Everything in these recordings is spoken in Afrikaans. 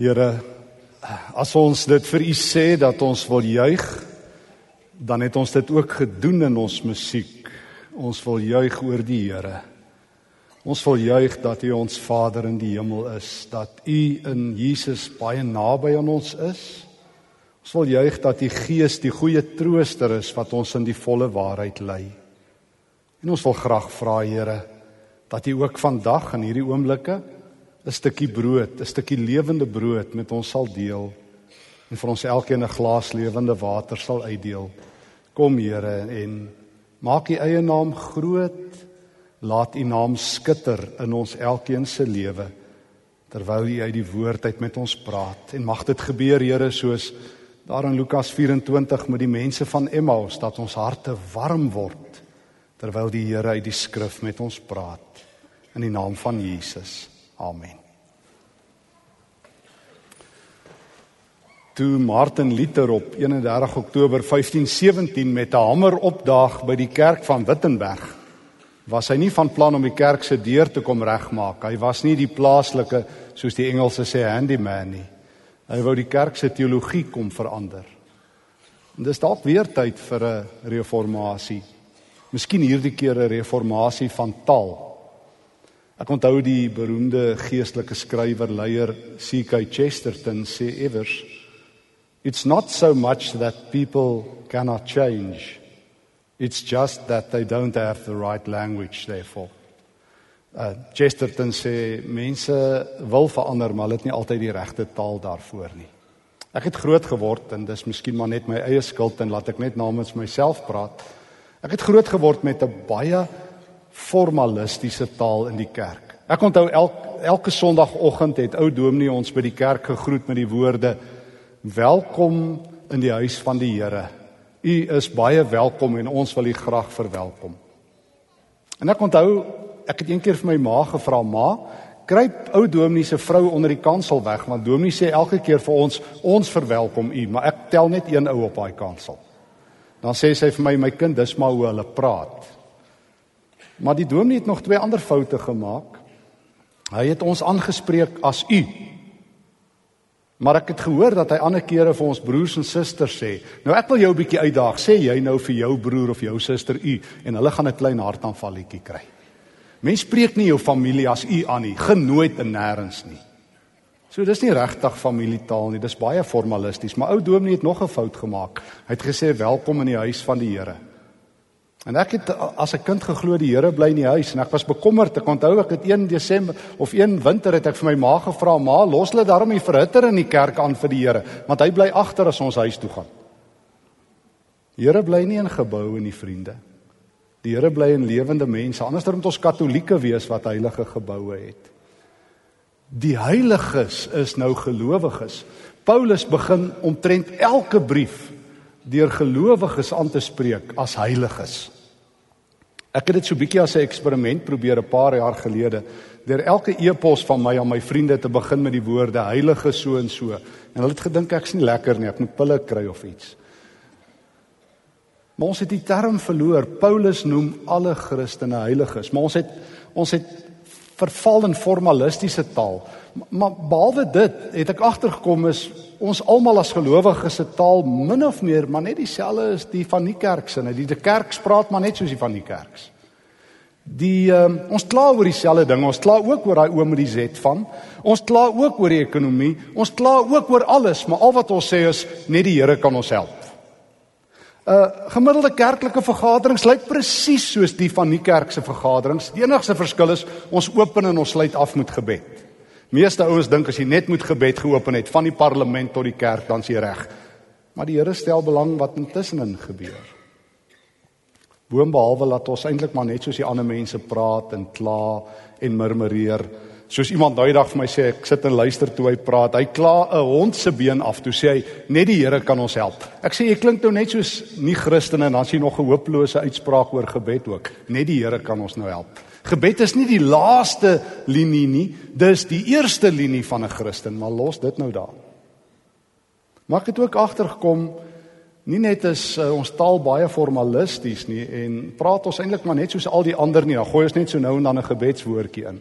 Here, as ons dit vir U sê dat ons wil juig, dan het ons dit ook gedoen in ons musiek. Ons wil juig oor die Here. Ons wil juig dat U ons Vader in die hemel is, dat U in Jesus baie naby aan ons is. Ons wil juig dat die Gees die goeie trooster is wat ons in die volle waarheid lei. En ons wil graag vra Here dat U ook vandag in hierdie oomblikke 'n stukkie brood, 'n stukkie lewende brood met ons sal deel en vir ons elkeen 'n glas lewende water sal uitdeel. Kom Here en maak U eie naam groot. Laat U naam skitter in ons elkeen se lewe terwyl U uit die woord uit met ons praat. En mag dit gebeur Here soos daar in Lukas 24 met die mense van Emmaus dat ons harte warm word terwyl die Here uit die skrif met ons praat in die naam van Jesus. Amen. Toe Martin Luther op 31 Oktober 1517 met 'n hamer opdaag by die kerk van Wittenberg, was hy nie van plan om die kerk se deur te kom regmaak. Hy was nie die plaaslike, soos die Engelse sê, handyman nie. Hy wou die kerk se teologie kom verander. En dis dalk weer tyd vir 'n reformatie. Miskien hierdie keer 'n reformatie van taal. Ek onthou die beroemde geestelike skrywer leier C.K. Chesterton sê iewers It's not so much that people cannot change it's just that they don't have the right language therefore. Uh Chesterton sê mense wil verander maar hulle het nie altyd die regte taal daarvoor nie. Ek het groot geword en dis miskien maar net my eie skuld en laat ek net namens myself praat. Ek het groot geword met 'n baie formalistiese taal in die kerk. Ek onthou elke elke sonoggend het ou dominee ons by die kerk gegroet met die woorde: "Welkom in die huis van die Here. U is baie welkom en ons wil u graag verwelkom." En ek onthou ek het eendag vir my ma gevra: "Ma, kruip ou dominee se vrou onder die kansel weg want dominee sê elke keer vir ons ons verwelkom u, maar ek tel net een ou op daai kansel." Dan sê sy vir my: "My kind, dis maar hoe hulle praat." Maar die dominee het nog twee ander foute gemaak. Hy het ons aangespreek as u. Maar ek het gehoor dat hy ander kere vir ons broers en susters sê. Nou ek wil jou 'n bietjie uitdaag. Sê jy nou vir jou broer of jou suster u en hulle gaan 'n klein hartaanvalletjie kry. Mense spreek nie jou familie as u aan nie, genooid en nêrens nie. So dis nie regtig familietaal nie, dis baie formalisties, maar ou dominee het nog 'n fout gemaak. Hy het gesê welkom in die huis van die Here. En ek het as 'n kind geglo die Here bly in die huis en ek was bekommerd. Ek onthou ek het 1 Desember of 1 winter het ek vir my ma gevra, "Ma, los hulle daarom die verhitter in die kerk aan vir die Here, want hy bly agter as ons huis toe gaan." Die Here bly nie in geboue nie, vriende. Die Here bly in lewende mense. Anders dan moet ons katolieke wees wat heilige geboue het. Die heiliges is nou gelowiges. Paulus begin omtrent elke brief deur gelowiges aan te spreek as heiliges. Ek het dit so bietjie as 'n eksperiment probeer 'n paar jaar gelede deur elke e-pos van my aan my vriende te begin met die woorde heilige so en so. En hulle het gedink ek's nie lekker nie, ek moet pille kry of iets. Maar ons het die term verloor. Paulus noem alle Christene heiliges, maar ons het ons het verval in formalistiese taal. Maar behalwe dit het ek agtergekom is ons almal as gelowiges se taal min of meer maar net dieselfde is die van die kerksinne. Die, die kerk spraak maar net soos die van die kerks. Die um, ons kla oor dieselfde ding. Ons kla ook oor daai oom met die Z van. Ons kla ook oor die ekonomie. Ons kla ook oor alles, maar al wat ons sê is net die Here kan ons help. 'n uh, Gemiddelde kerklike vergaderings lyk presies soos die van die kerk se vergaderings. Die enigste verskil is ons open en ons sluit af met gebed. Meeste ouens dink as jy net moet gebed geopen het van die parlement tot die kerk dan s'jy reg. Maar die Here stel belang wat intussenin gebeur. Boonbehalwe laat ons eintlik maar net soos die ander mense praat en kla en murmureer. Soos iemand daai dag vir my sê, ek sit en luister toe hy praat. Hy kla 'n hond se been af. Toe sê hy, net die Here kan ons help. Ek sê jy klink nou net soos nie Christene en dan sien jy nog 'n hopelose uitspraak oor gebed ook. Net die Here kan ons nou help. Gebed is nie die laaste linie nie, dis die eerste linie van 'n Christen, maar los dit nou daar. Maar ek het ook agtergekom nie net is uh, ons taal baie formalisties nie en praat ons eintlik maar net soos al die ander nie, dan gooi ons net so nou en dan 'n gebedswoordjie in.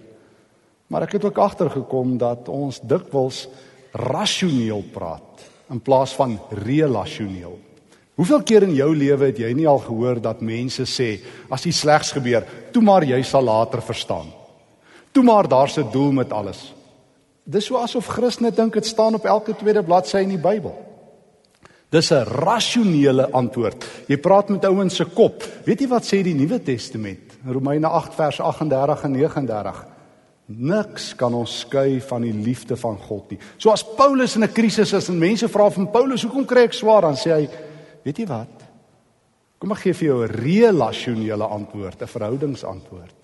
Maar ek het ook agtergekom dat ons dikwels rasioneel praat in plaas van relasioneel. Hoeveel keer in jou lewe het jy nie al gehoor dat mense sê as iets slegs gebeur, toe maar jy sal later verstaan. Toe maar daar's 'n doel met alles. Dis so asof Christene dink dit staan op elke tweede bladsy in die Bybel. Dis 'n rasionele antwoord. Jy praat met ouens se kop. Weet jy wat sê die Nuwe Testament? Romeine 8 vers 38 en 39. Niks kan ons skei van die liefde van God nie. So as Paulus in 'n krisis is en mense vra van Paulus, "Hoekom kry ek swaar?" dan sê hy, "Weet jy wat? Kom ek gee vir jou 'n relasionele antwoord, 'n verhoudingsantwoord.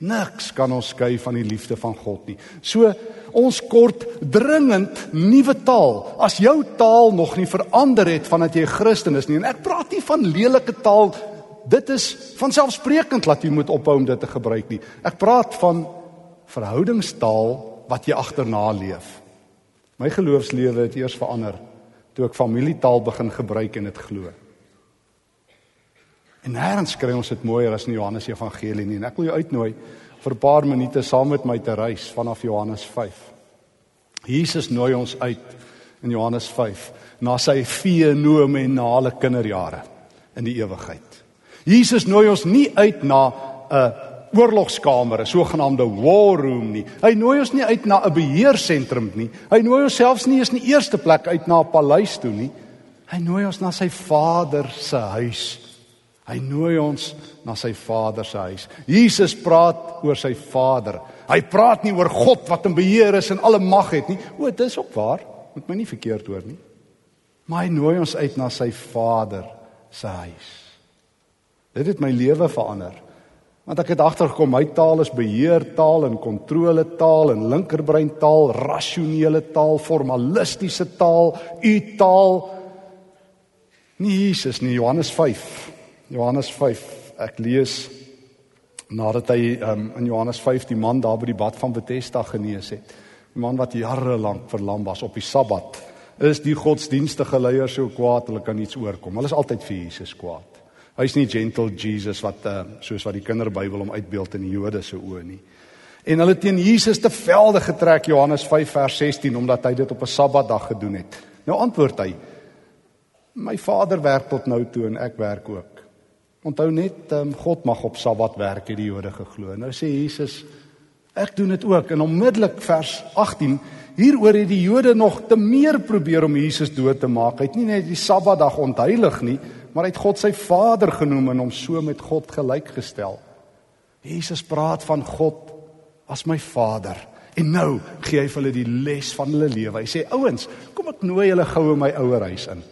Niks kan ons skei van die liefde van God nie. So ons kort dringend nuwe taal. As jou taal nog nie verander het vandat jy 'n Christen is nie en ek praat nie van lelike taal. Dit is vanselfsprekend dat jy moet ophou om dit te gebruik nie. Ek praat van verhoudingstaal wat jy agterna leef. My geloofslewe het eers verander toe ek familietaal begin gebruik en dit glo. En nêrens kry ons dit mooier as in Johannes Evangelie nie. En ek wil jou uitnooi vir 'n paar minute saam met my te reis vanaf Johannes 5. Jesus nooi ons uit in Johannes 5 na sy fenomenale kinderjare in die ewigheid. Jesus nooi ons nie uit na 'n oorlogskamer, 'n sogenaamde war room nie. Hy nooi ons nie uit na 'n beheersentrum nie. Hy nooi ons selfs nie eens in die eerste plek uit na 'n paleis toe nie. Hy nooi ons na sy Vader se huis. Hy nooi ons na sy Vader se huis. Jesus praat oor sy Vader. Hy praat nie oor God wat in beheer is en alle mag het nie. O, dis ook waar. Moet my nie verkeerd hoor nie. Maar hy nooi ons uit na sy Vader se huis. Dit het my lewe verander. Want ek het agtergekom my taal is beheertaal en kontroletaal en linkerbrein taal, rasionele taal, formalistiese taal, u taal. Nie Jesus nie, Johannes 5. Johannes 5. Ek lees nadat hy um, in Johannes 5 die man daar by die bad van Bethesda genees het. Die man wat jare lank verlam was op die Sabbat. Is die godsdienstige leiers so kwaad hulle kan iets oorkom. Hulle is altyd vir Jesus kwaad. Hy's nie gentle Jesus wat uh, soos wat die kinderbybel hom uitbeeld in die Jode se oë nie. En hulle teen Jesus te velde getrek Johannes 5 vers 16 omdat hy dit op 'n Sabbatdag gedoen het. Nou antwoord hy: My Vader werk tot nou toe en ek werk ook. Onthou net um, God mag op Sabbat werk, het die Jode geglo. Nou sê Jesus: Ek doen dit ook en onmiddellik vers 18 Hieroor het die Jode nog te meer probeer om Jesus dood te maak. Hy het nie net die Sabbatdag ontheilig nie, maar hy het God sy Vader genoem en hom so met God gelyk gestel. Jesus praat van God as my Vader. En nou gee hy vir hulle die les van hulle lewe. Hy sê: "Ouens, kom ek nooi julle gou in my ouerhuis in.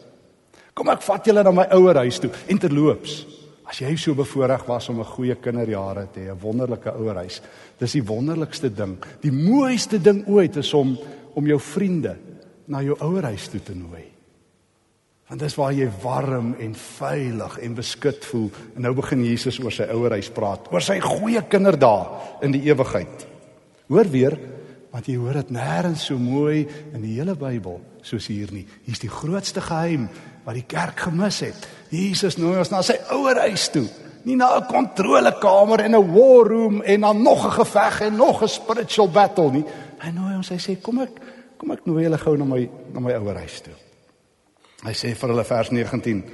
Kom ek vat julle na my ouerhuis toe en terloops, as jy so bevoorreg was om 'n goeie kinderjare te hê, 'n wonderlike ouerhuis, dis die wonderlikste ding. Die mooiste ding ooit is om om jou vriende na jou ouerhuis toe te nooi. Want dis waar jy warm en veilig en beskut voel. En nou begin Jesus oor sy ouerhuis praat, oor sy goeie kinderdae in die ewigheid. Hoor weer, want jy hoor dit nêrens so mooi in die hele Bybel soos hier nie. Hier's die grootste geheim wat die kerk gemis het. Jesus nooi ons na sy ouerhuis toe. Nie na 'n kontrolekamer en 'n war room en dan nog 'n geveg en nog 'n spiritual battle nie. Hy nooi ons, hy sê kom ek kom ek nooi julle gou na my na my ouerhuis toe. Hy sê vir hulle vers 19: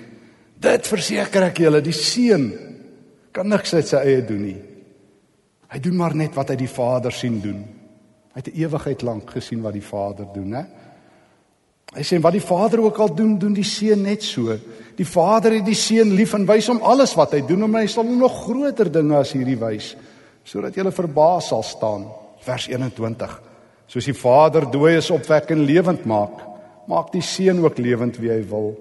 Dit verseker ek julle, die seun kan niks uit sy eie doen nie. Hy doen maar net wat hy die Vader sien doen. Hy het 'n ewigheid lank gesien wat die Vader doen, hè? Hy sê wat die Vader ook al doen, doen die seun net so. Die Vader het die seun lief en wys hom alles wat hy doen, en hy sal hom nog groter dinge as hierdie wys, sodat jy verbaas sal staan. Vers 21. Soos die Vader dooies opwek en lewend maak, maak die seun ook lewend wie hy wil.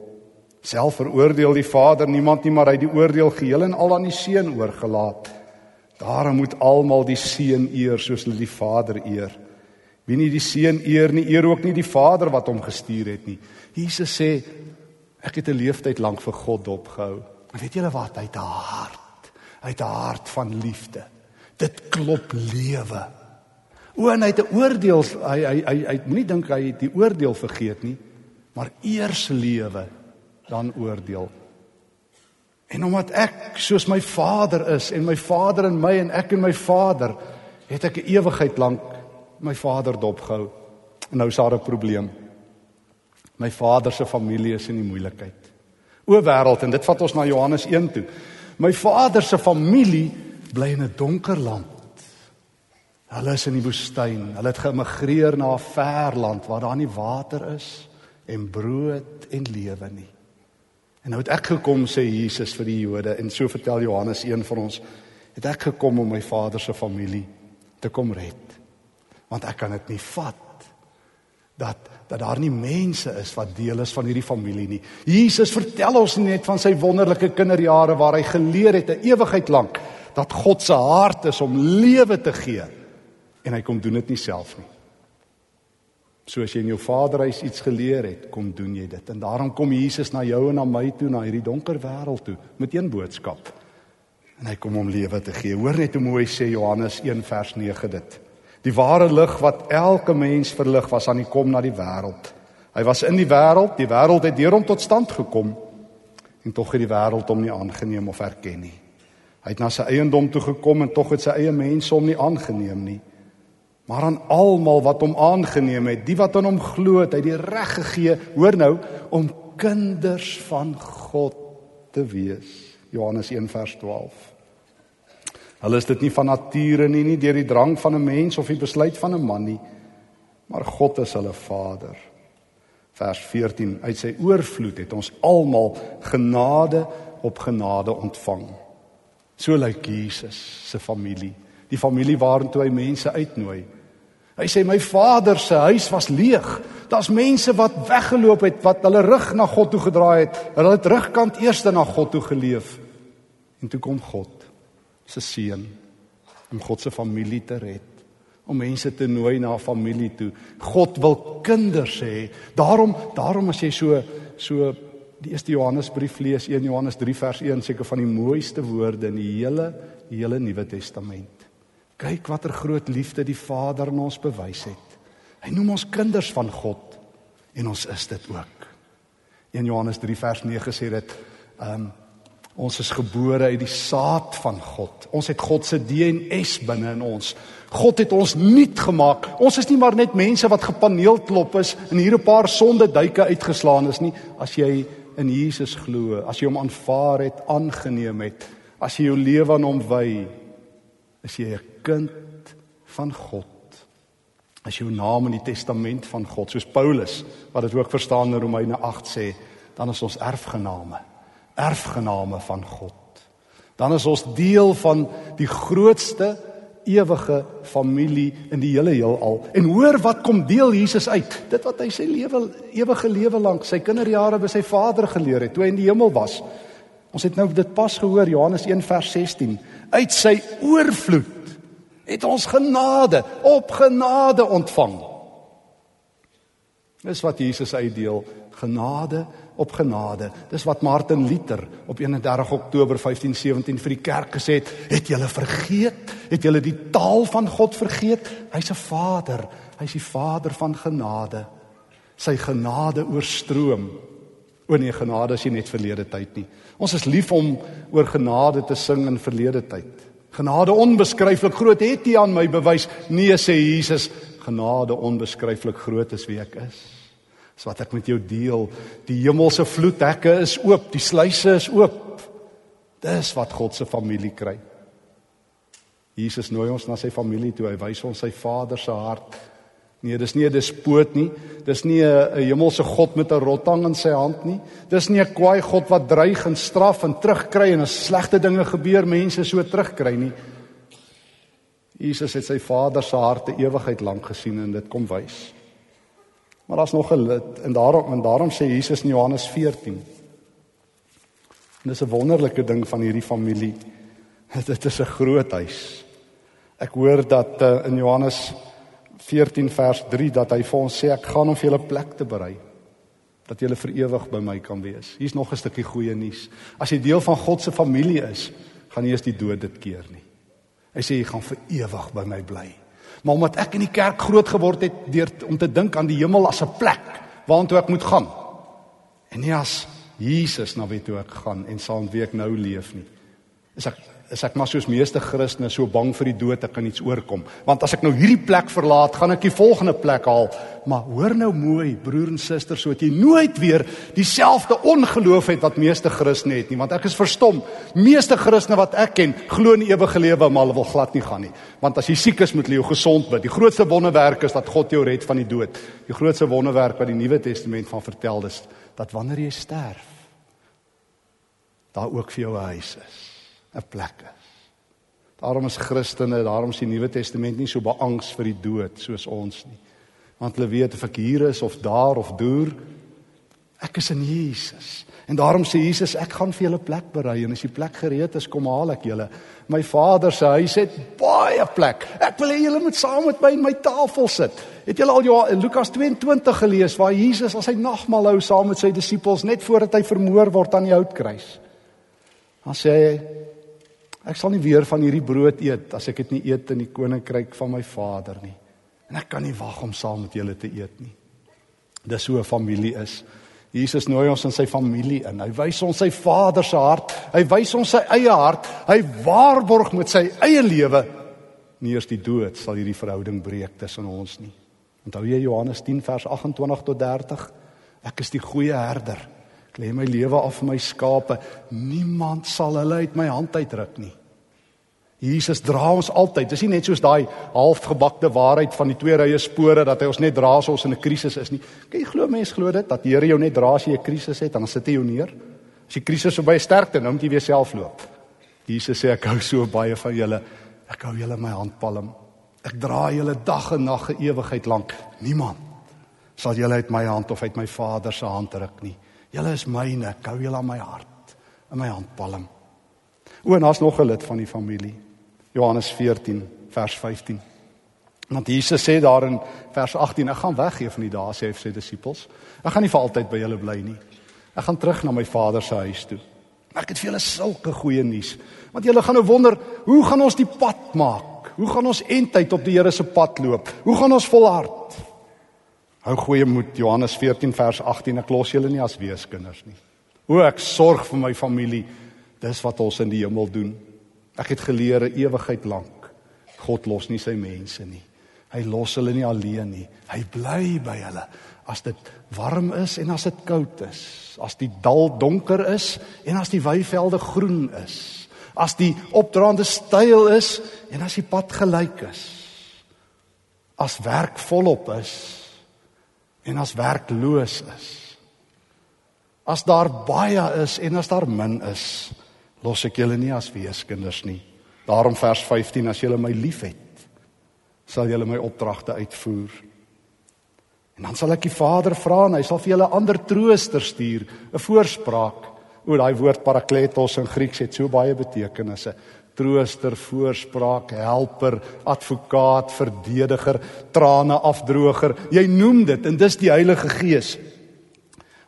Self veroordeel die Vader niemand nie, maar hy die oordeel geheel en al aan die seun oorgelaat. Daarom moet almal die seun eer soos hulle die Vader eer. Wie nie die seun eer nie, eer ook nie die Vader wat hom gestuur het nie. Jesus sê ek het 'n leeftyd lank vir God opgehou. Maar weet julle wat? Hy het 'n hart. Hy het 'n hart van liefde. Dit klop lewe. O, en hy het 'n oordeel. Hy hy hy, hy moenie dink hy het die oordeel vergeet nie, maar eers lewe dan oordeel. En omdat ek soos my Vader is en my Vader in my en ek in my Vader, het ek 'n ewigheid lank my Vader dopgehou. En nou is daar 'n probleem. My vader se familie is in die moeilikheid. O wêreld en dit vat ons na Johannes 1 toe. My vader se familie bly in 'n donker land. Hulle is in die woestyn. Hulle het geëmigreer na 'n ver land waar daar nie water is en brood en lewe nie. En nou het ek gekom sê Jesus vir die Jode en so vertel Johannes 1 vir ons het ek gekom om my vader se familie te kom red. Want ek kan dit nie vat dat dat daar nie mense is wat deel is van hierdie familie nie. Jesus vertel ons net van sy wonderlike kinderjare waar hy geleer het 'n ewigheid lank dat God se hart is om lewe te gee en hy kom doen dit nie self nie. Soos jy in jou vaderhuis iets geleer het, kom doen jy dit. En daarom kom Jesus na jou en na my toe na hierdie donker wêreld toe met een boodskap. En hy kom om lewe te gee. Hoor net hoe mooi sê Johannes 1 vers 9 dit. Die ware lig wat elke mens verlig was aan die kom na die wêreld. Hy was in die wêreld, die wêreld het deur hom tot stand gekom en tog het die wêreld hom nie aangeneem of erken nie. Hy het na sy eiendom toe gekom en tog het sy eie mense hom nie aangeneem nie. Maar aan almal wat hom aangeneem het, die wat aan hom glo, het hy die reg gegee, hoor nou, om kinders van God te wees. Johannes 1 vers 12. Hulle is dit nie van nature nie, nie deur die drang van 'n mens of die besluit van 'n man nie, maar God is hulle Vader. Vers 14: Uit sy oorvloed het ons almal genade op genade ontvang. So lyk Jesus se familie, die familie waartoe hy mense uitnooi. Hy sê my Vader se huis was leeg. Daar's mense wat weggeloop het, wat hulle rug na God toe gedraai het. Hulle het terugkant eers na God toe geleef. En toe kom God se seun om God se familie te red om mense te nooi na familie toe. God wil kinders hê. Daarom daarom as jy so so die eerste Johannesbrief lees 1 Johannes 3 vers 1 seker van die mooiste woorde in die hele die hele Nuwe Testament. Kyk watter groot liefde die Vader aan ons bewys het. Hy noem ons kinders van God en ons is dit ook. 1 Johannes 3 vers 9 sê dit ehm um, Ons is gebore uit die saad van God. Ons het God se DNS binne in ons. God het ons nuut gemaak. Ons is nie maar net mense wat gepaneel klop is en hier 'n paar sonde duike uitgeslaan is nie. As jy in Jesus glo, as jy hom aanvaar het, aangeneem het, as jy jou lewe aan hom wy, is jy 'n kind van God. As jou naam in die testament van God, soos Paulus wat dit ook verstaan in Romeine 8 sê, dan is ons erfgename erfgename van God. Dan is ons deel van die grootste ewige familie in die hele heelal. En hoor wat kom deel Jesus uit? Dit wat hy sy lewe ewige lewe lank, sy kinderjare by sy Vader geleer het toe hy in die hemel was. Ons het nou dit pas gehoor Johannes 1 vers 16. Uit sy oorvloed het ons genade op genade ontvang. Dis wat Jesus uitdeel, genade op genade. Dis wat Martin Luther op 31 Oktober 1517 vir die kerk gesê het, het julle vergeet? Het julle die taal van God vergeet? Hy's 'n Vader. Hy's die Vader van genade. Sy genade oorstroom. O nee, genade is nie net verlede tyd nie. Ons is lief om oor genade te sing in verlede tyd. Genade onbeskryflik groot het U aan my bewys. Nee sê Jesus, genade onbeskryflik groot is wie ek is. Dis wat ek met jou deel. Die hemelse vloedhekke is oop, die sluise is oop. Dis wat God se familie kry. Jesus nooi ons na sy familie toe. Hy wys ons sy Vader se hart. Nee, dis nie 'n despoot nie. Dis nie 'n hemelse God met 'n rotang in sy hand nie. Dis nie 'n kwaai God wat dreig en straf en terugkry en as slegte dinge gebeur, mense so terugkry nie. Jesus het sy Vader se hart te ewigheid lank gesien en dit kom wys. Maar daar's nog 'n lid en daarom en daarom sê Jesus in Johannes 14. En dis 'n wonderlike ding van hierdie familie. Dit is 'n groot huis. Ek hoor dat uh, in Johannes 14 vers 3 dat hy vir ons sê ek gaan om vir julle plek te berei dat julle vir ewig by my kan wees. Hier's nog 'n stukkie goeie nuus. As jy deel van God se familie is, gaan nie eens die dood dit keer nie. Hy sê jy gaan vir ewig by my bly. Maar omdat ek in die kerk groot geword het deur om te dink aan die hemel as 'n plek waartoe ek moet gaan. En nie as Jesus na wie toe ek gaan en saam wie ek nou leef nie. Is ek is ek maar soos meeste Christene so bang vir die dood ek kan iets oorkom. Want as ek nou hierdie plek verlaat, gaan ek die volgende plek haal. Maar hoor nou mooi, broer en suster, so dat jy nooit weer dieselfde ongeloof het wat meeste Christene het nie, want ek is verstom. Meeste Christene wat ek ken, glo in ewige lewe, maar hulle wil glad nie gaan nie. Want as jy siek is, moet jy jou gesond bid. Die grootste wonderwerk is dat God jou red van die dood. Die grootste wonderwerk wat die Nuwe Testament van vertel is dat wanneer jy sterf, daar ook vir jou 'n huis is, 'n plek is. Daarom is Christene, daarom is die Nuwe Testament nie so beangs vir die dood soos ons nie. Want hulle weet of ek hier is of daar of deur, ek is in Jesus. En daarom sê Jesus, ek gaan vir julle plek berei en as die plek gereed is, kom haal ek julle. My Vader se huis het baie plek. Ek wil hê julle moet saam met my in my tafel sit. Het julle al jou Lukas 22 gelees waar Jesus as hy nagmaal hou saam met sy disippels net voordat hy vermoor word aan die houtkruis? Dan sê hy ek sal nie weer van hierdie brood eet as ek dit nie eet in die koninkryk van my Vader nie. En ek kan nie wag om saam met julle te eet nie. Dis so 'n familie is. Jesus nooi ons in sy familie in. Hy wys ons sy Vader se hart. Hy wys ons sy eie hart. Hy waarborg met sy eie lewe nie eers die dood sal hierdie verhouding breek tussen ons nie. Onthou jy Johannes 10 vers 28 tot 30? Ek is die goeie herder. Ek lê my lewe af vir my skape. Niemand sal hulle uit my hand uitruk nie. Jesus dra ons altyd. Dis nie net soos daai halfgebakte waarheid van die twee rye spore dat hy ons net dra as ons in 'n krisis is nie. Kyk, glo mense glo dit dat die Here jou net dra as jy 'n krisis het, dan sit hy jou neer. As die krisis verby sterkte, nou moet jy weer self loop. Jesus sê ek hou so baie van julle. Ek hou julle in my handpalm. Ek dra julle dag en nag ewigheid lank. Niemand sal julle uit my hand of uit my Vader se hand ruk nie. Julle is myne, ek hou julle aan my hart, in my handpalm. O, en daar's nog 'n lid van die familie. Johannes 14 vers 15. Want Jesus sê daar in vers 18, ek gaan weggee van die dae sê hy vir sy disippels. Ek gaan nie vir altyd by julle bly nie. Ek gaan terug na my Vader se huis toe. Ek het vir julle sulke goeie nuus. Want julle gaan nou wonder, hoe gaan ons die pad maak? Hoe gaan ons eintlik op die Here se pad loop? Hoe gaan ons volhard? Hou goeie moed Johannes 14 vers 18 ek los julle nie as weeskinders nie. O ek sorg vir my familie. Dis wat ons in die hemel doen. Ek het geleer ewigheid lank. God los nie sy mense nie. Hy los hulle nie alleen nie. Hy bly by hulle as dit warm is en as dit koud is. As die dal donker is en as die weivelde groen is. As die opdraande styl is en as die pad gelyk is. As werk volop is en as werkloos is. As daar baie is en as daar min is, los ek julle nie as weeskinders nie. Daarom vers 15 as julle my liefhet, sal julle my opdragte uitvoer. En dan sal ek die Vader vra en hy sal vir julle ander trooster stuur, 'n voorspraak. O, daai woord parakletos in Grieks het so baie betekenisse trooster, voorspraak, helper, advokaat, verdediger, trane afdroger. Jy noem dit en dis die Heilige Gees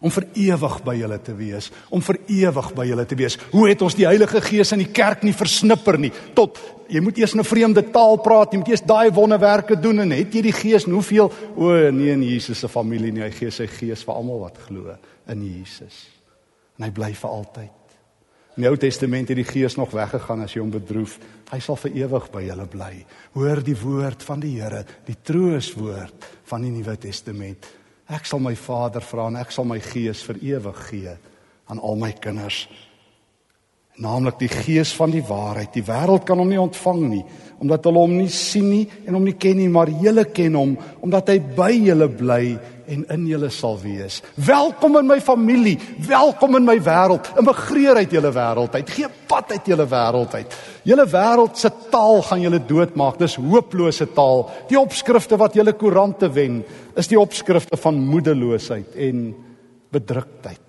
om vir ewig by julle te wees, om vir ewig by julle te wees. Hoe het ons die Heilige Gees in die kerk nie versnipper nie? Tot jy moet eers 'n vreemde taal praat, jy moet eers daai wonderwerke doen en het jy die Gees hoeveel o nee in Jesus se familie nie, hy gee sy Gees vir almal wat glo in Jesus. En hy bly vir altyd. In die Ou Testament het die Gees nog weggegaan as jy hom bedroef. Hy sal vir ewig by julle bly. Hoor die woord van die Here, die trooswoord van die Nuwe Testament. Ek sal my Vader vra en ek sal my Gees vir ewig gee aan al my kinders. Naamlik die Gees van die waarheid. Die wêreld kan hom nie ontvang nie omdat hulle hom nie sien nie en hom nie ken nie, maar julle ken hom omdat hy by julle bly en in julle sal wees. Welkom in my familie, welkom in my wêreld. Immigreer uit julle wêreld uit. Gee pad uit julle wêreld uit. Julle wêreld se taal gaan julle doodmaak. Dis hopelose taal. Die opskrifte wat julle koerante wen, is die opskrifte van moedeloosheid en bedruktheid.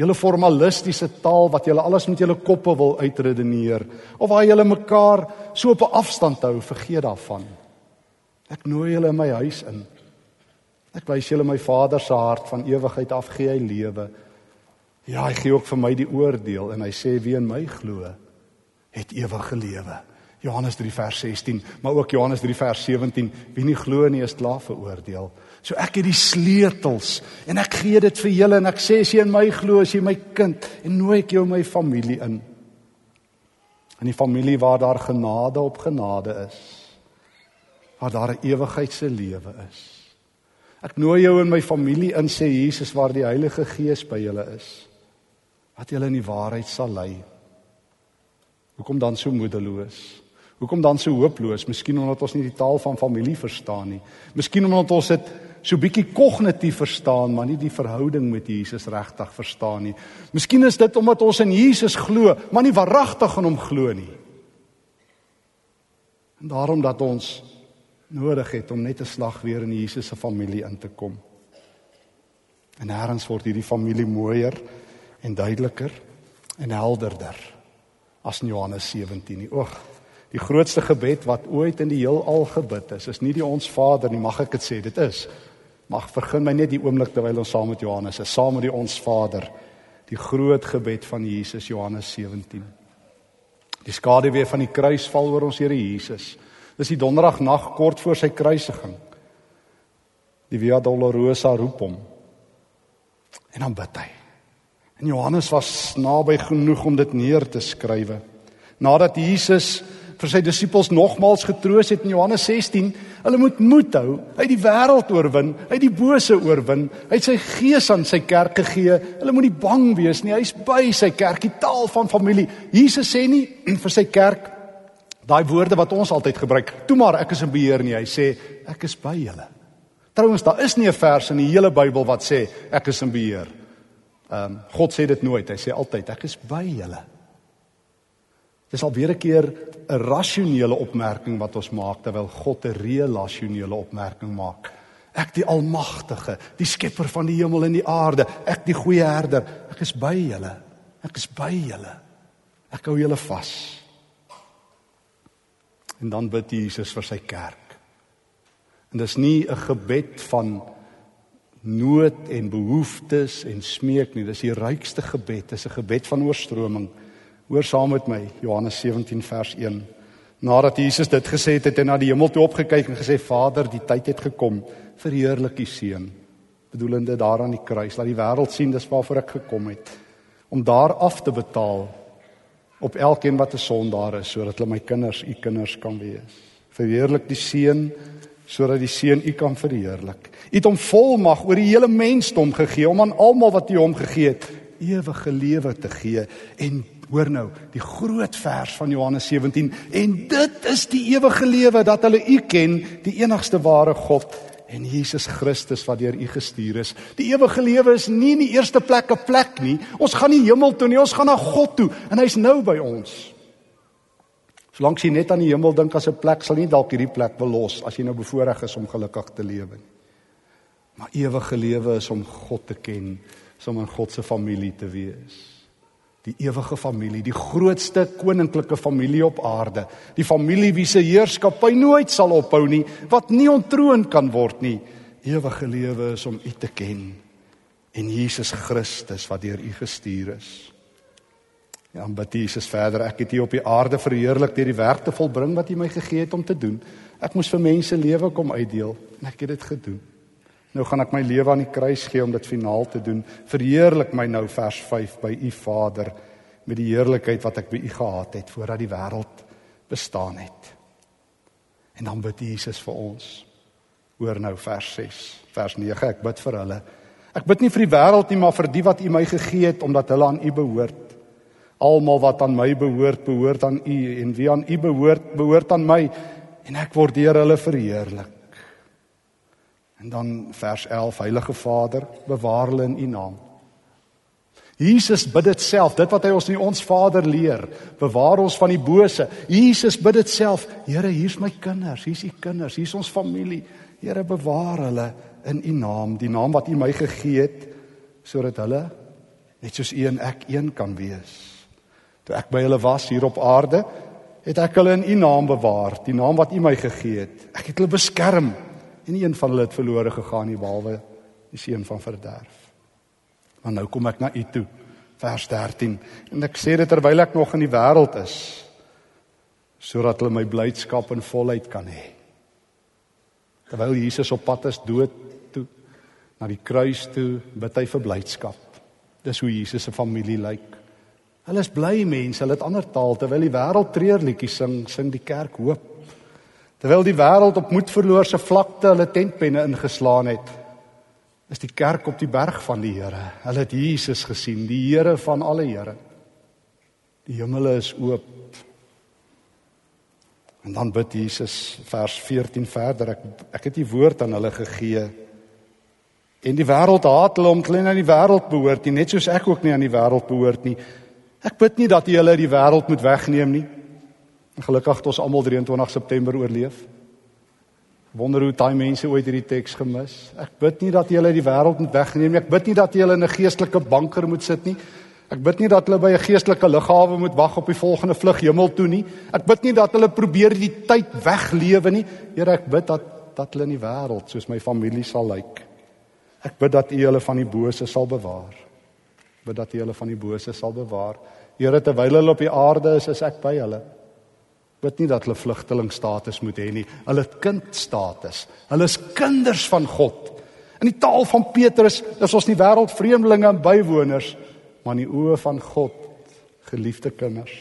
Julle formalistiese taal wat julle alles met julle koppe wil uitredeneer of waar julle mekaar so op 'n afstand hou, vergeet daarvan. Ek nooi julle in my huis in. Ek wys julle my Vader se hart van ewigheid af gee hy lewe. Ja, hy gee ook vir my die oordeel en hy sê wie in my glo, het ewige lewe. Johannes 3 vers 16, maar ook Johannes 3 vers 17, wie nie glo nie is klaar veroordeel. So ek het die sleutels en ek gee dit vir julle en ek sê as jy in my glo, as jy my kind en nooi ek jou my familie in. In die familie waar daar genade op genade is. Waar daar 'n ewigheidse lewe is. Ek nooi jou in my familie in sê Jesus waar die Heilige Gees by julle is. Wat julle in die waarheid sal lei. Hoekom dan so moedeloos? Hoekom dan so hooploos? Miskien omdat ons nie die taal van familie verstaan nie. Miskien omdat ons dit so bietjie kognitief verstaan, maar nie die verhouding met Jesus regtig verstaan nie. Miskien is dit omdat ons in Jesus glo, maar nie waaragtig in hom glo nie. En daarom dat ons nodig het om net 'n slag weer in Jesus se familie in te kom. En nêrens word hierdie familie mooier en duideliker en helderder as in Johannes 17 nie. Oeg, die grootste gebed wat ooit in die heelal gebid is, is nie die ons Vader nie, mag ek dit sê, dit is Mag vergun my net die oomblik terwyl ons saam met Johannes is, saam met die ons Vader, die groot gebed van Jesus Johannes 17. Die skade weer van die kruis val oor ons Here Jesus. Dis die donderdag nag kort voor sy kruisiging. Die Via Dolorosa roep hom. En dan bid hy. En Johannes was naby genoeg om dit neer te skrywe. Nadat Jesus vir sy disippels nogmaals getroos het in Johannes 16, hulle moet moed hou, hy die wêreld oorwin, hy die bose oorwin, hy het sy gees aan sy kerk gegee. Hulle moet nie bang wees nie, hy's by sy kerk, die taal van familie. Jesus sê nie vir sy kerk daai woorde wat ons altyd gebruik, toe maar ek is in beheer nie, hy sê ek is by julle. Trouwens, daar is nie 'n vers in die hele Bybel wat sê ek is in beheer. Ehm um, God sê dit nooit, hy sê altyd ek is by julle. Dis al weer 'n keer 'n rasionele opmerking wat ons maak terwyl God 'n relasionele opmerking maak. Ek die almagtige, die skepper van die hemel en die aarde, ek die goeie herder, ek is by julle. Ek is by julle. Ek hou julle vas. En dan bid Jesus vir sy kerk. En dis nie 'n gebed van nood en behoeftes en smeek nie, dis die rykste gebed, dis 'n gebed van oorstroming. Hoor saam met my Johannes 17 vers 1. Nadat Jesus dit gesê het, het hy na die hemel toe opgekyk en gesê: "Vader, die tyd het gekom. Verheerlik U seun." Bedoelende daar aan die kruis, laat die wêreld sien dis waarvoor ek gekom het om daar af te betaal op elkeen wat 'n sondaar is sodat hulle my kinders, U kinders kan wees. Verheerlik die seun sodat die seun U kan verheerlik. U het hom volmag oor die hele mensdom gegee om aan almal wat U hom gegee het ewige lewe te gee en Hoor nou, die groot vers van Johannes 17 en dit is die ewige lewe dat hulle U ken, die enigste ware God en Jesus Christus wat deur U gestuur is. Die ewige lewe is nie in die eerste plek 'n plek nie. Ons gaan nie hemel toe nie, ons gaan na God toe en hy's nou by ons. Solank jy net aan die hemel dink as 'n plek, sal nie dalk hierdie plek wil los as jy nou bevoorreg is om gelukkig te lewe nie. Maar ewige lewe is om God te ken, is om in God se familie te wees die ewige familie, die grootste koninklike familie op aarde, die familie wie se heerskappy nooit sal ophou nie, wat nie ontroon kan word nie. Ewige lewe is om U te ken en Jesus Christus wat deur U gestuur is. Ja, en bid Jesus verder, ek het hier op die aarde verheerlik deur die werk te volbring wat U my gegee het om te doen. Ek moes vir mense lewe kom uitdeel en ek het dit gedoen. Nou gaan ek my lewe aan die kruis gee om dit finaal te doen. Verheerlik my nou vers 5 by u Vader met die heerlikheid wat ek by u gehad het voordat die wêreld bestaan het. En dan bid Jesus vir ons. Hoor nou vers 6, vers 9. Ek bid vir hulle. Ek bid nie vir die wêreld nie, maar vir die wat u my gegee het omdat hulle aan u behoort. Almal wat aan my behoort, behoort aan u en wie aan u behoort, behoort aan my en ek word deur hulle verheerlik. En dan vers 11 Heilige Vader, bewaar hulle in U naam. Jesus bid dit self, dit wat hy ons in ons Vader leer, bewaar ons van die bose. Jesus bid dit self, Here, hier's my kinders, hier's U kinders, hier's ons familie. Here, bewaar hulle in U naam, die naam wat U my gegee het, sodat hulle net soos U en ek een kan wees. Toe ek by hulle was hier op aarde, het ek hulle in U naam bewaar, die naam wat U my gegee het. Ek het hulle beskerm en nie een van hulle het verlore gegaan nie behalwe die seun van verderf. Maar nou kom ek na u toe. Vers 13. En ek sê dit terwyl ek nog in die wêreld is sodat hulle my blydskap in volheid kan hê. Terwyl Jesus op pad is dood toe na die kruis toe, bid hy vir blydskap. Dis hoe Jesus se familie lyk. Hulle is bly mense, hulle het ander taal terwyl die wêreld treurliedjies sing, sing die kerk hoop. Terwyl die wêreld op moedverloorse vlakte hulle tentpenne ingeslaan het, is die kerk op die berg van die Here. Hulle het Jesus gesien, die Here van alle Here. Die hemele is oop. En dan bid Jesus vers 14 verder. Ek ek het die woord aan hulle gegee. En die wêreld haat hulle omdat hulle aan die wêreld behoort, nie, net soos ek ook nie aan die wêreld behoort nie. Ek bid nie dat U hulle die wêreld moet wegneem nie. Gelukkig het ons almal 23 September oorleef. Wonder hoe daai mense ooit hierdie teks gemis. Ek bid nie dat U hulle die wêreld moet wegneem nie. Ek bid nie dat U hulle in 'n geestelike banker moet sit nie. Ek bid nie dat hulle by 'n geestelike lughawe moet wag op die volgende vlug hemel toe nie. Ek bid nie dat hulle probeer die tyd weglewe nie. Here, ek bid dat dat hulle in die wêreld soos my familie sal lyk. Ek bid dat U hulle van die bose sal bewaar. Bid dat U hulle van die bose sal bewaar. Here, terwyl hulle op die aarde is, is ek by hulle. Bid nie dat hulle vlugtelingstatus moet hê nie. Hulle het kindstatus. Hulle is kinders van God. In die taal van Petrus is ons nie wêreldvreemdelinge en bywoners maar in die oë van God geliefde kinders.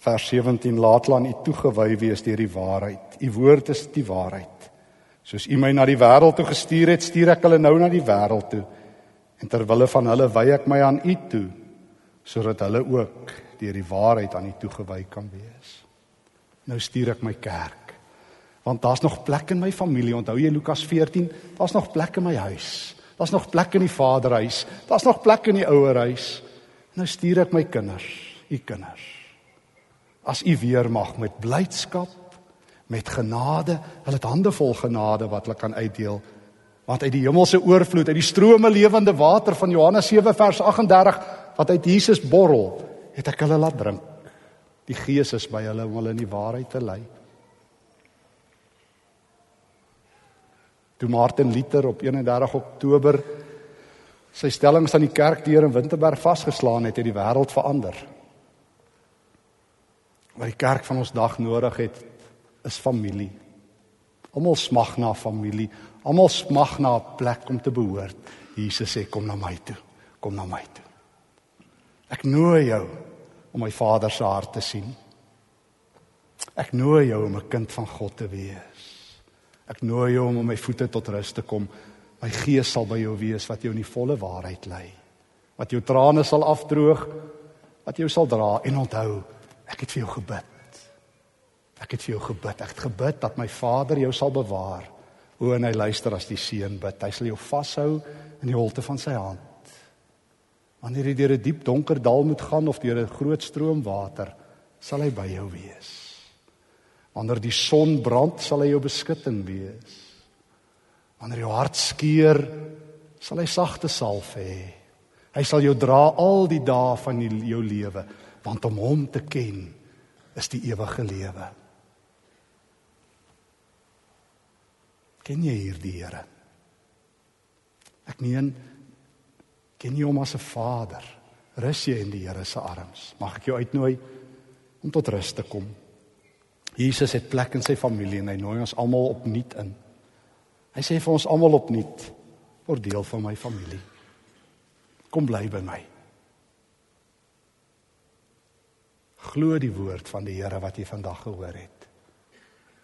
Vers 17 laat hulle aan U toegewy wees deur die waarheid. U woord is die waarheid. Soos U my na die wêreld toe gestuur het, stuur ek hulle nou na die wêreld toe. En ter wille van hulle wy ek my aan U toe sodat hulle ook deur die waarheid aan U toegewy kan wees. Nou stuur ek my kerk. Want daar's nog plek in my familie. Onthou jy Lukas 14? Daar's nog plek in my huis. Daar's nog plek in die vaderhuis. Daar's nog plek in die ouerhuis. Nou stuur ek my kinders, u kinders. As u weer mag met blydskap, met genade, hulle het hande vol genade wat hulle kan uitdeel. Want uit die hemelse oorvloed, uit die strome lewende water van Johannes 7 vers 38 wat uit Jesus borrel, het ek hulle laat drink. Die Gees is by hulle om hulle in die waarheid te lei. toe Martin Luther op 31 Oktober sy stellings aan die kerk deur in Winterberg vasgeslaan het, het die wêreld verander. Wat die kerk van ons dag nodig het, is familie. Almal smag na familie, almal smag na 'n plek om te behoort. Jesus sê kom na my toe. Kom na my toe. Ek nooi jou om my Vader se hart te sien. Ek nooi jou om 'n kind van God te wees. Ek nooi jou om om my voete tot rus te kom. My gees sal by jou wees wat jou in die volle waarheid lei. Wat jou trane sal afdroog, wat jou sal dra en onthou, ek het vir jou gebid. Ek het vir jou gebid. Ek het gebid dat my Vader jou sal bewaar. O en hy luister as die seun bid. Hy sal jou vashou in die holte van sy hand. Wanneer jy deur 'n diep donker dal moet gaan of deur 'n groot stroom water, sal hy by jou wees. Wanneer die son brand, sal hy jou beskutting wees. Wanneer jou hart skeur, sal hy sagte salf hê. Hy sal jou dra al die dae van jou lewe, want om hom te ken is die ewige lewe. Ken jy hierdie Here? Ek meen ken jy hom as 'n Vader? Rus jy in die Here se arms? Mag ek jou uitnooi om tot rus te kom? Jesus het plek in sy familie en hy nooi ons almal opnuut in. Hy sê vir ons almal opnuut: "Word deel van my familie. Kom bly by my." Glo die woord van die Here wat jy vandag gehoor het.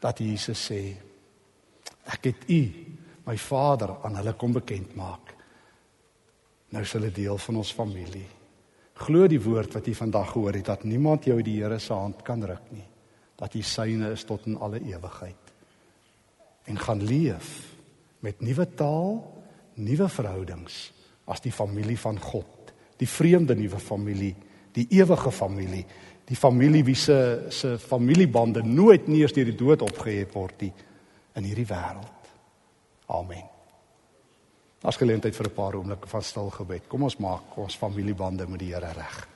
Dat Jesus sê: "Ek het U, my Vader, aan hulle kom bekend maak." Nou is hulle deel van ons familie. Glo die woord wat jy vandag gehoor het dat niemand jou uit die Here se hand kan ruk nie dat hy syne is tot in alle ewigheid en gaan leef met nuwe taal, nuwe verhoudings as die familie van God, die vreemde nuwe familie, die ewige familie, die familie wie se se familiebande nooit nie eers deur die dood opgehef word nie in hierdie wêreld. Amen. As geleentheid vir 'n paar oomblikke van stil gebed. Kom ons maak ons familiebande met die Here reg.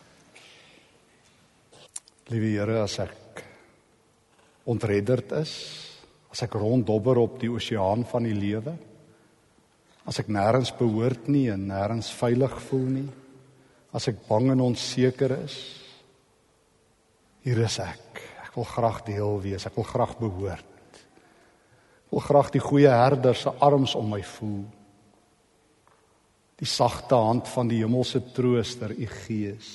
Liewe Here, as ek ontredderd is, as ek ronddobber op die oseaan van die lewe, as ek nêrens behoort nie en nêrens veilig voel nie, as ek bang en onseker is, hier is ek. Ek wil graag deel wees, ek wil graag behoort. Ek wil graag die goeie herder se arms om my voel. Die sagte hand van die hemelse trooster, u Gees.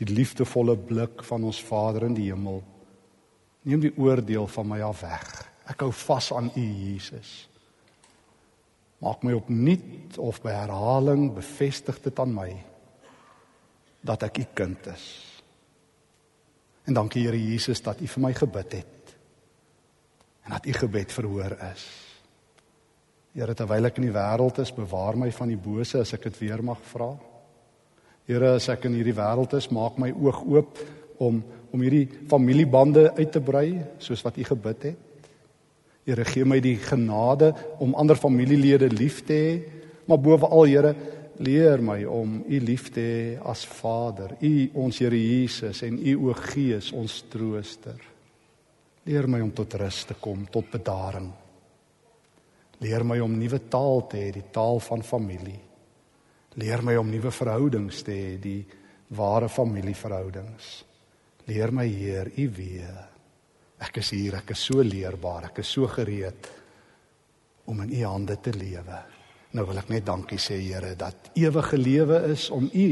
Die liefdevolle blik van ons Vader in die hemel. Neem die oordeel van my af weg. Ek hou vas aan u Jesus. Maak my opnuut of by herhaling bevestig dit aan my dat ek u kind is. En dankie Here Jesus dat u vir my gebid het. En dat u gebed verhoor is. Here terwyl ek in die wêreld is, bewaar my van die bose as ek dit weer mag vra. Here as ek in hierdie wêreld is, maak my oog oop om om hierdie familiebande uit te brei soos wat u gebid het. Here gee my die genade om ander familielede lief te hê, maar bovenal Here leer my om u lief te hê as Vader, u ons Here Jesus en u o Gees ons trooster. Leer my om tot rus te kom, tot bedaring. Leer my om nuwe taal te hê, die taal van familie. Leer my om nuwe verhoudings te hê, die ware familieverhoudings. Leer my Heer, u weer Ek is hier, ek is so leerbaar, ek is so gereed om in u hande te lewe. Nou wil ek net dankie sê Here dat ewige lewe is om u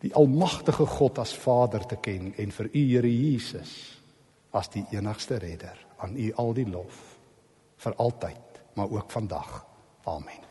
die almagtige God as Vader te ken en vir u Here Jesus as die enigste redder. Aan u al die lof vir altyd, maar ook vandag. Amen.